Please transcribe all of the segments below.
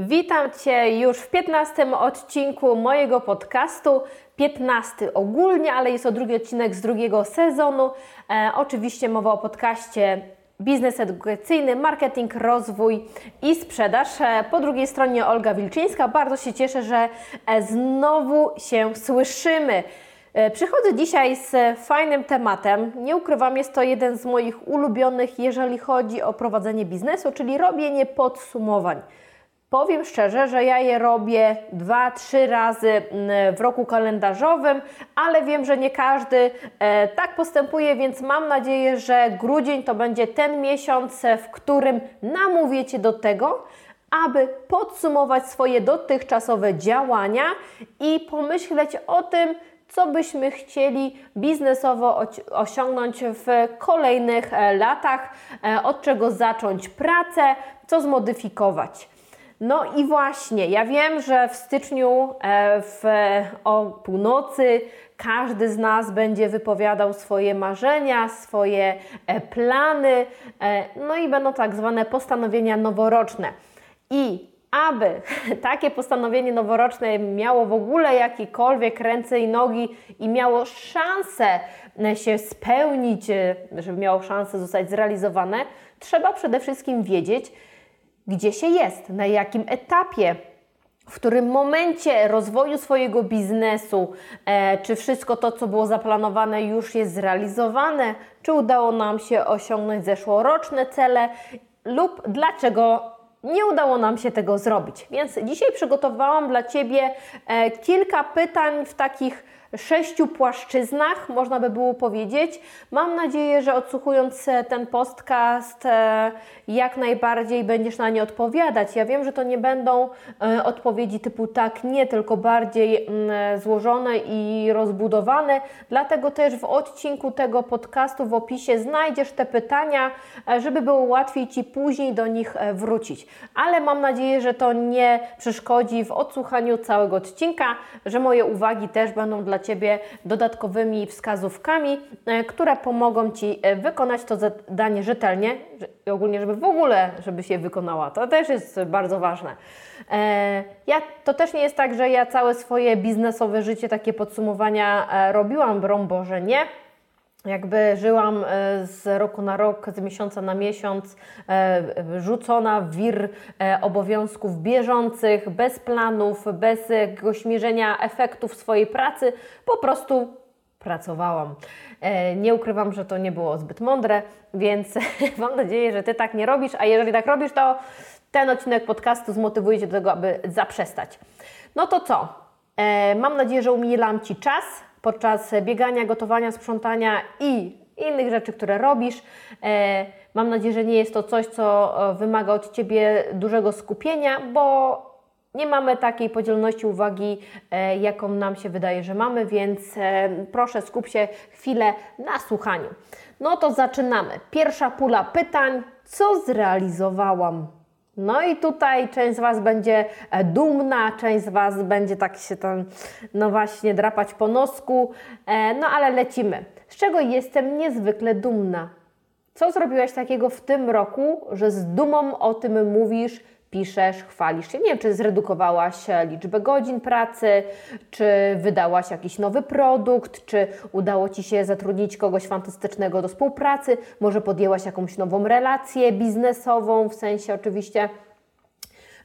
Witam Cię już w 15 odcinku mojego podcastu. 15 ogólnie, ale jest to drugi odcinek z drugiego sezonu. E, oczywiście mowa o podcaście Biznes edukacyjny, marketing, rozwój i sprzedaż. E, po drugiej stronie Olga Wilczyńska. Bardzo się cieszę, że e, znowu się słyszymy. E, przychodzę dzisiaj z fajnym tematem. Nie ukrywam, jest to jeden z moich ulubionych, jeżeli chodzi o prowadzenie biznesu, czyli robienie podsumowań. Powiem szczerze, że ja je robię dwa, trzy razy mm, w roku kalendarzowym, ale wiem, że nie każdy e, tak postępuje, więc mam nadzieję, że grudzień to będzie ten miesiąc, w którym namówicie do tego, aby podsumować swoje dotychczasowe działania i pomyśleć o tym, co byśmy chcieli biznesowo osiągnąć w kolejnych e, latach, e, od czego zacząć pracę, co zmodyfikować. No i właśnie, ja wiem, że w styczniu e, w, o północy każdy z nas będzie wypowiadał swoje marzenia, swoje plany, no i będą tak zwane postanowienia noworoczne. I aby takie postanowienie noworoczne miało w ogóle jakiekolwiek ręce i nogi i miało szansę e, się spełnić, e, żeby miało szansę zostać zrealizowane, trzeba przede wszystkim wiedzieć, gdzie się jest, na jakim etapie w którym momencie rozwoju swojego biznesu, e, czy wszystko to, co było zaplanowane, już jest zrealizowane, czy udało nam się osiągnąć zeszłoroczne cele, lub dlaczego nie udało nam się tego zrobić. Więc dzisiaj przygotowałam dla Ciebie e, kilka pytań w takich sześciu płaszczyznach, można by było powiedzieć. Mam nadzieję, że odsłuchując e, ten podcast, e, jak najbardziej będziesz na nie odpowiadać. Ja wiem, że to nie będą e, odpowiedzi typu tak, nie, tylko bardziej mm, złożone i rozbudowane. Dlatego też w odcinku tego podcastu w opisie znajdziesz te pytania, żeby było łatwiej Ci później do nich wrócić. Ale mam nadzieję, że to nie przeszkodzi w odsłuchaniu całego odcinka, że moje uwagi też będą dla Ciebie dodatkowymi wskazówkami, e, które pomogą Ci e, wykonać to zadanie rzetelnie i ogólnie, żeby w ogóle, żebyś je wykonała. To też jest bardzo ważne. E, ja, to też nie jest tak, że ja całe swoje biznesowe życie takie podsumowania robiłam, broń Boże, nie jakby żyłam e, z roku na rok, z miesiąca na miesiąc, e, rzucona w wir e, obowiązków bieżących, bez planów, bez jakiegoś mierzenia efektów swojej pracy, po prostu pracowałam. Nie ukrywam, że to nie było zbyt mądre, więc mam nadzieję, że Ty tak nie robisz, a jeżeli tak robisz, to ten odcinek podcastu zmotywuje Cię do tego, aby zaprzestać. No to co? Mam nadzieję, że umielam Ci czas, podczas biegania, gotowania, sprzątania i innych rzeczy, które robisz. E, mam nadzieję, że nie jest to coś, co e, wymaga od Ciebie dużego skupienia, bo nie mamy takiej podzielności uwagi, e, jaką nam się wydaje, że mamy, więc proszę skup się chwilę na słuchaniu. No to zaczynamy. Pierwsza pula pytań. Co zrealizowałam? No i tutaj część z Was będzie e, dumna, część z Was będzie tak się tam, no właśnie, drapać po nosku, e, no ale lecimy. Z czego jestem niezwykle dumna? Co zrobiłaś takiego w tym roku, że z dumą o tym mówisz, piszesz, chwalisz się. Nie wiem, czy zredukowałaś e, liczbę godzin pracy, czy wydałaś jakiś nowy produkt, czy udało Ci się zatrudnić kogoś fantastycznego do współpracy, może podjęłaś jakąś nową relację biznesową, w sensie oczywiście.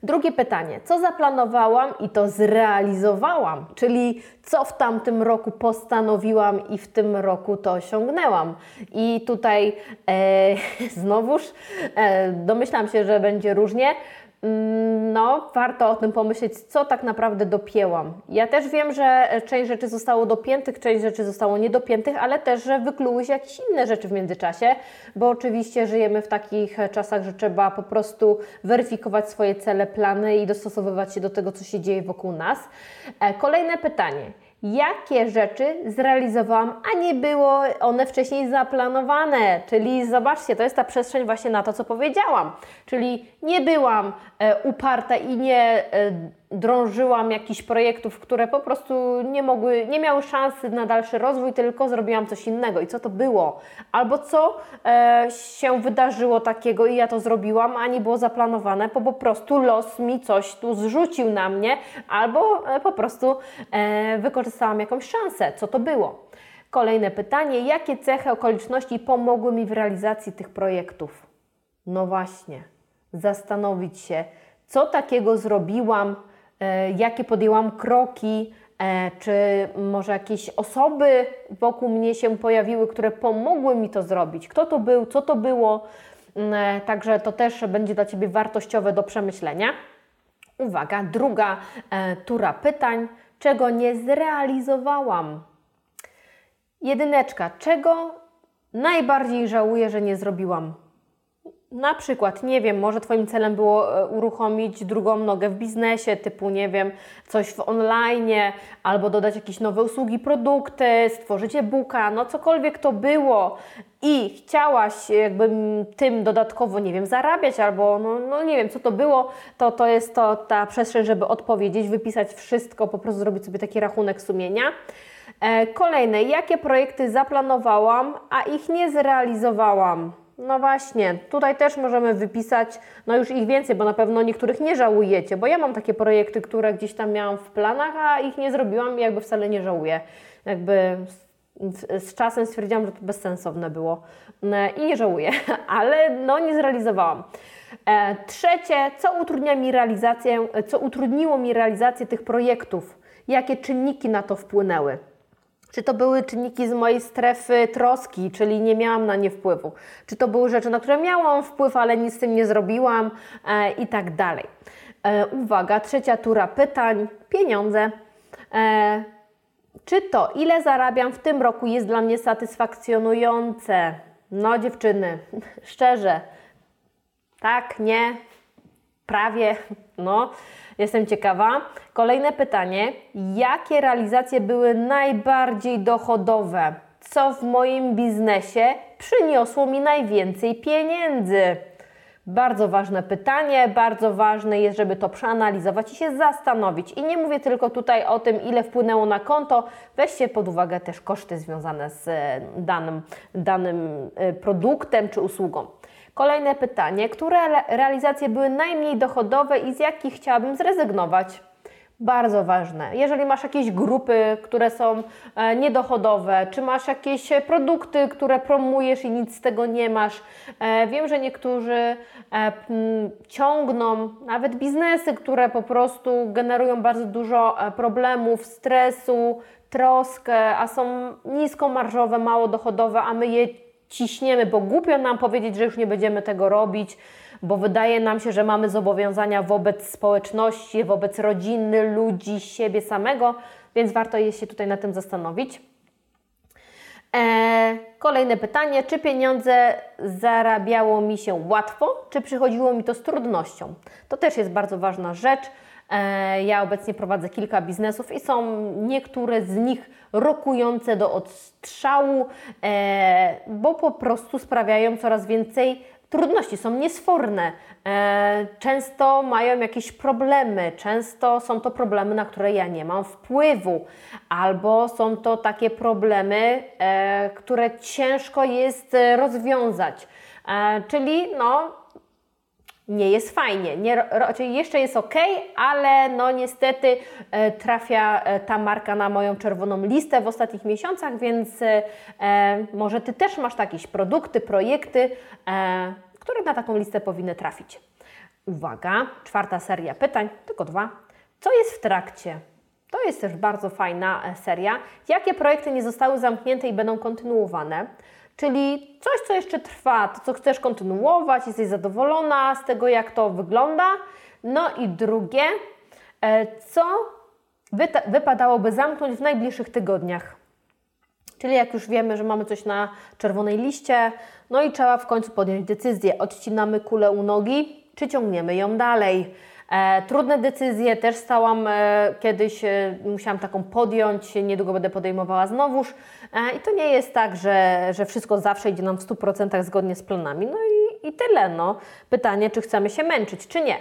Drugie pytanie, co zaplanowałam i to zrealizowałam, czyli co w tamtym roku postanowiłam i w tym roku to osiągnęłam. I tutaj e, znowuż e, domyślam się, że będzie różnie. No, warto o tym pomyśleć, co tak naprawdę dopięłam. Ja też wiem, że część rzeczy zostało dopiętych, część rzeczy zostało niedopiętych, ale też, że wykluły się jakieś inne rzeczy w międzyczasie, bo oczywiście żyjemy w takich czasach, że trzeba po prostu weryfikować swoje cele, plany i dostosowywać się do tego, co się dzieje wokół nas. E, kolejne pytanie jakie rzeczy zrealizowałam, a nie było one wcześniej zaplanowane. Czyli zobaczcie, to jest ta przestrzeń właśnie na to, co powiedziałam. Czyli nie byłam e, uparta i nie, e, drążyłam jakichś projektów, które po prostu nie mogły, nie miały szansy na dalszy rozwój, tylko zrobiłam coś innego. I co to było? Albo co e, się wydarzyło takiego i ja to zrobiłam, a nie było zaplanowane, bo po prostu los mi coś tu zrzucił na mnie, albo e, po prostu e, wykorzystałam jakąś szansę. Co to było? Kolejne pytanie: jakie cechy, okoliczności pomogły mi w realizacji tych projektów? No właśnie, zastanowić się, co takiego zrobiłam, jakie podjęłam kroki, e, czy może jakieś osoby wokół mnie się pojawiły, które pomogły mi to zrobić. Kto to był, co to było. Mm, e, także to też będzie dla Ciebie wartościowe do przemyślenia. Uwaga, druga tura pytań. Czego nie zrealizowałam? Jedyneczka. Czego najbardziej żałuję, że nie zrobiłam? Na przykład, nie wiem, może Twoim celem było e, uruchomić drugą nogę w biznesie, typu, nie wiem, coś w online, albo dodać jakieś nowe usługi, produkty, stworzyć e-booka, no cokolwiek to było i chciałaś jakby tym dodatkowo, nie wiem, zarabiać, albo no, no nie wiem, co to było, to to jest to ta przestrzeń, żeby odpowiedzieć, wypisać wszystko, po prostu zrobić sobie taki rachunek sumienia. E, kolejne, jakie projekty zaplanowałam, a ich nie zrealizowałam? No właśnie, tutaj też możemy wypisać, no już ich więcej, bo na pewno niektórych nie żałujecie, bo ja mam takie projekty, które gdzieś tam miałam w planach, a ich nie zrobiłam i jakby wcale nie żałuję. Jakby z, z czasem stwierdziłam, że to bezsensowne było e, i nie żałuję, ale no nie zrealizowałam. E, trzecie, co utrudnia mi realizację, co utrudniło mi realizację tych projektów? Jakie czynniki na to wpłynęły? Czy to były czynniki z mojej strefy troski, czyli nie miałam na nie wpływu? Czy to były rzeczy, na które miałam wpływ, ale nic z tym nie zrobiłam e, i tak dalej. E, uwaga, trzecia tura pytań. Pieniądze. E, czy to, ile zarabiam w tym roku, jest dla mnie satysfakcjonujące? No, dziewczyny, szczerze, tak, nie, prawie, no. Jestem ciekawa. Kolejne pytanie. Jakie realizacje były najbardziej dochodowe? Co w moim biznesie przyniosło mi najwięcej pieniędzy? Bardzo ważne pytanie, bardzo ważne jest, żeby to przeanalizować i się zastanowić. I nie mówię tylko tutaj o tym, ile wpłynęło na konto, weźcie pod uwagę też koszty związane z danym, danym e, produktem czy usługą. Kolejne pytanie. Które realizacje były najmniej dochodowe i z jakich chciałabym zrezygnować? Bardzo ważne. Jeżeli masz jakieś grupy, które są e, niedochodowe, czy masz jakieś produkty, które promujesz i nic z tego nie masz. E, wiem, że niektórzy e, ciągną nawet biznesy, które po prostu generują bardzo dużo problemów, stresu, troskę, a są niskomarżowe, mało dochodowe, a my je ciśniemy, bo głupio nam powiedzieć, że już nie będziemy tego robić, bo wydaje nam się, że mamy zobowiązania wobec społeczności, wobec rodziny, ludzi, siebie samego, więc warto je się tutaj na tym zastanowić. Eee, kolejne pytanie: czy pieniądze zarabiało mi się łatwo, czy przychodziło mi to z trudnością? To też jest bardzo ważna rzecz. E, ja obecnie prowadzę kilka biznesów i są niektóre z nich rokujące do odstrzału, e, bo po prostu sprawiają coraz więcej trudności, są niesforne, e, często mają jakieś problemy, często są to problemy, na które ja nie mam wpływu, albo są to takie problemy, które ciężko jest rozwiązać. Czyli no, nie jest fajnie. Nie, czyli jeszcze jest ok, ale no niestety e, trafia e, ta marka na moją czerwoną listę w ostatnich miesiącach, więc e może Ty też masz jakieś produkty, projekty, e, które na taką listę powinny trafić. Uwaga, czwarta seria pytań, tylko dwa. Co jest w trakcie? To jest też bardzo fajna e, seria. Jakie projekty nie zostały zamknięte i będą kontynuowane? Czyli coś, co jeszcze trwa, to co chcesz kontynuować, jesteś zadowolona z tego, jak to wygląda. No i drugie, e, co wypadałoby zamknąć w najbliższych tygodniach. Czyli jak już wiemy, że mamy coś na czerwonej liście, no i trzeba w końcu podjąć decyzję. Odcinamy kulę u nogi, czy ciągniemy ją dalej. E, trudne decyzje też stałam e, kiedyś, e, musiałam taką podjąć, niedługo będę podejmowała znowuż. I to nie jest tak, że, że wszystko zawsze idzie nam w 100% zgodnie z planami. No i, i tyle. No. Pytanie, czy chcemy się męczyć, czy nie.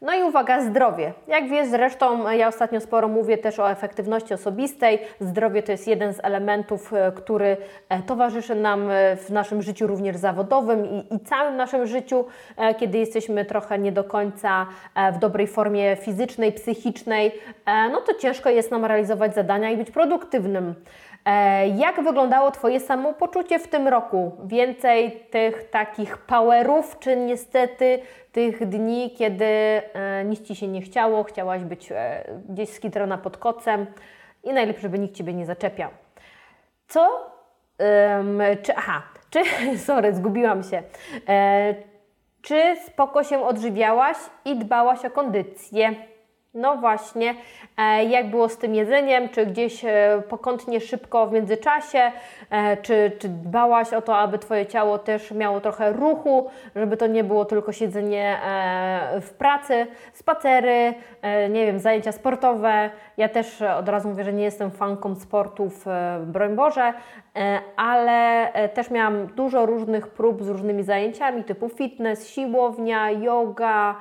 No i uwaga, zdrowie. Jak wiesz, zresztą ja ostatnio sporo mówię też o efektywności osobistej. Zdrowie to jest jeden z elementów, e, który e, towarzyszy nam e, w naszym życiu również zawodowym i, i całym naszym życiu, kiedy jesteśmy trochę nie do końca w dobrej formie fizycznej, psychicznej, no to ciężko jest nam realizować zadania i być produktywnym. Jak wyglądało Twoje samopoczucie w tym roku? Więcej tych takich powerów, czy niestety tych dni, kiedy nic Ci się nie chciało, chciałaś być e, gdzieś skitrona pod kocem i najlepiej, żeby nikt Ciebie nie zaczepiał. Co? czy, aha, czy, sorry, zgubiłam się. E, czy spoko się odżywiałaś i dbałaś o kondycję? No właśnie, e, jak było z tym jedzeniem? Czy gdzieś e, pokątnie szybko w międzyczasie? E, czy, czy dbałaś o to, aby Twoje ciało też miało trochę ruchu, żeby to nie było tylko siedzenie w pracy, spacery, nie wiem, zajęcia sportowe? Ja też od razu mówię, że nie jestem fanką sportów, broń Boże, ale też miałam dużo różnych prób z różnymi zajęciami typu fitness, siłownia, yoga,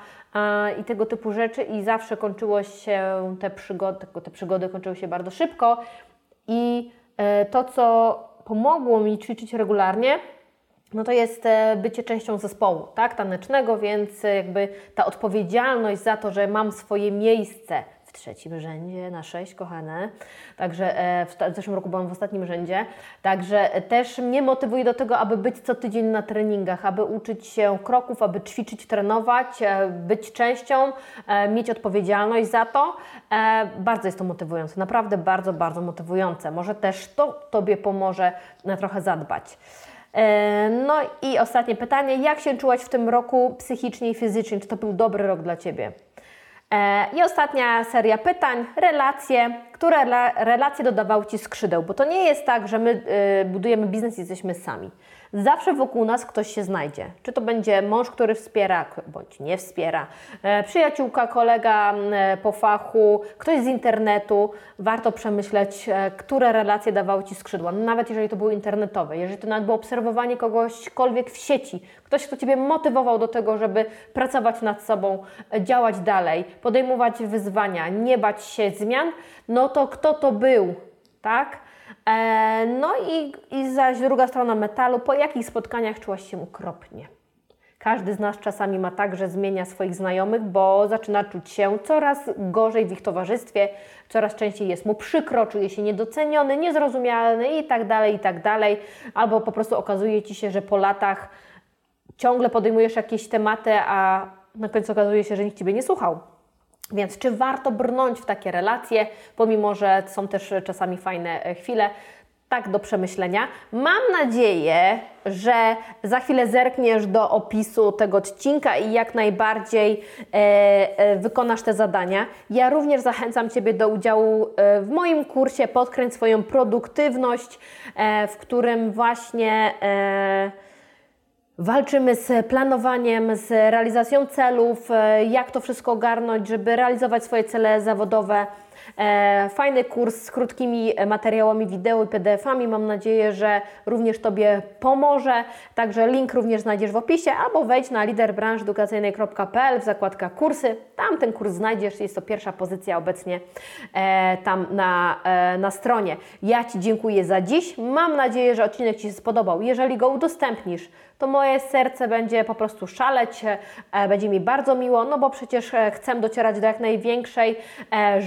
i tego typu rzeczy i zawsze kończyło się te przygody, te przygody kończyły się bardzo szybko. I e, to, co pomogło mi ćwiczyć regularnie, no to jest e, bycie częścią zespołu, tak, tanecznego, więc jakby ta odpowiedzialność za to, że mam swoje miejsce trzecim rzędzie na sześć, kochane. Także e, w, zeszłym roku byłam w ostatnim rzędzie. Także też mnie motywuje do tego, aby być co tydzień na treningach, aby uczyć się kroków, aby ćwiczyć, trenować, e, być częścią, e, mieć odpowiedzialność za to. Bardzo jest to motywujące, naprawdę bardzo, bardzo motywujące. Może też to Tobie pomoże na trochę zadbać. No i ostatnie pytanie. Jak się czułaś w tym roku psychicznie i fizycznie? Czy to był dobry rok dla Ciebie? E, I ostatnia seria pytań, relacje, które relacje dodawały Ci skrzydeł, bo to nie jest tak, że my y, budujemy biznes i jesteśmy sami. Zawsze wokół nas ktoś się znajdzie. Czy to będzie mąż, który wspiera, bądź nie wspiera, e, przyjaciółka, kolega e, po fachu, ktoś z internetu. Warto przemyśleć, e, które relacje dawały Ci skrzydła. No, nawet jeżeli to były internetowe, jeżeli to nawet było obserwowanie kogośkolwiek w sieci, ktoś, kto Ciebie motywował do tego, żeby pracować nad sobą, działać dalej, podejmować wyzwania, nie bać się zmian, no to kto to był, tak? E, no i, i zaś druga strona metalu, po jakich spotkaniach czułaś się okropnie? Każdy z nas czasami ma tak, że zmienia swoich znajomych, bo zaczyna czuć się coraz gorzej w ich towarzystwie, coraz częściej jest mu przykro, czuje się niedoceniony, niezrozumiany i tak dalej, i tak dalej. Albo po prostu okazuje Ci się, że po latach ciągle podejmujesz jakieś tematy, a na końcu okazuje się, że nikt Ciebie nie słuchał. Więc czy warto brnąć w takie relacje, pomimo że są też czasami fajne e, chwile? Tak do przemyślenia. Mam nadzieję, że za chwilę zerkniesz do opisu tego odcinka i jak najbardziej e, e, wykonasz te zadania. Ja również zachęcam Ciebie do udziału e, w moim kursie Podkręć swoją produktywność, e, w którym właśnie e, Walczymy z planowaniem, z realizacją celów, e, jak to wszystko ogarnąć, żeby realizować swoje cele zawodowe. E, fajny kurs z krótkimi materiałami wideo i PDF-ami. Mam nadzieję, że również Tobie pomoże. Także link również znajdziesz w opisie albo wejdź na liderbranchedukacyjnej.pl w zakładka kursy. Tam ten kurs znajdziesz. Jest to pierwsza pozycja obecnie e, tam na, na stronie. Ja Ci dziękuję za dziś. Mam nadzieję, że odcinek Ci się spodobał. Jeżeli go udostępnisz, to moje serce będzie po prostu szaleć, e, będzie mi bardzo miło, no bo przecież e, chcę docierać do jak największej e,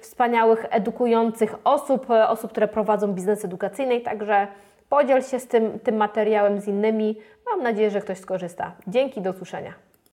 wspaniałych, edukujących osób, osób, które prowadzą biznes edukacyjny, także podziel się z tym, tym materiałem z innymi. Mam nadzieję, że ktoś skorzysta. Dzięki, do usłyszenia.